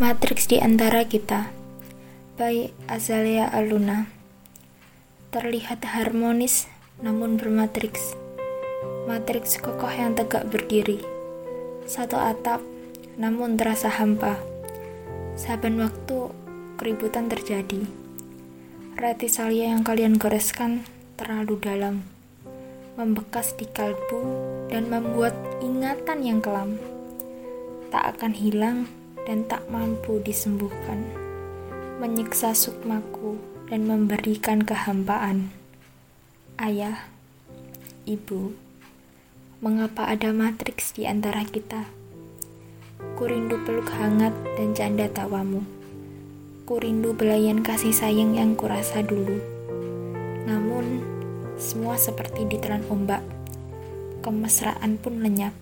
Matriks di antara kita. By Azalea Aluna. Terlihat harmonis namun bermatriks. Matriks kokoh yang tegak berdiri. Satu atap namun terasa hampa. Saban waktu keributan terjadi. Reti salia yang kalian goreskan terlalu dalam. Membekas di kalbu dan membuat ingatan yang kelam. Tak akan hilang dan tak mampu disembuhkan, menyiksa sukmaku dan memberikan kehampaan. Ayah, ibu, mengapa ada matriks di antara kita? Kurindu peluk hangat dan canda tawamu. Kurindu belayan kasih sayang yang kurasa dulu. Namun, semua seperti ditelan ombak. Kemesraan pun lenyap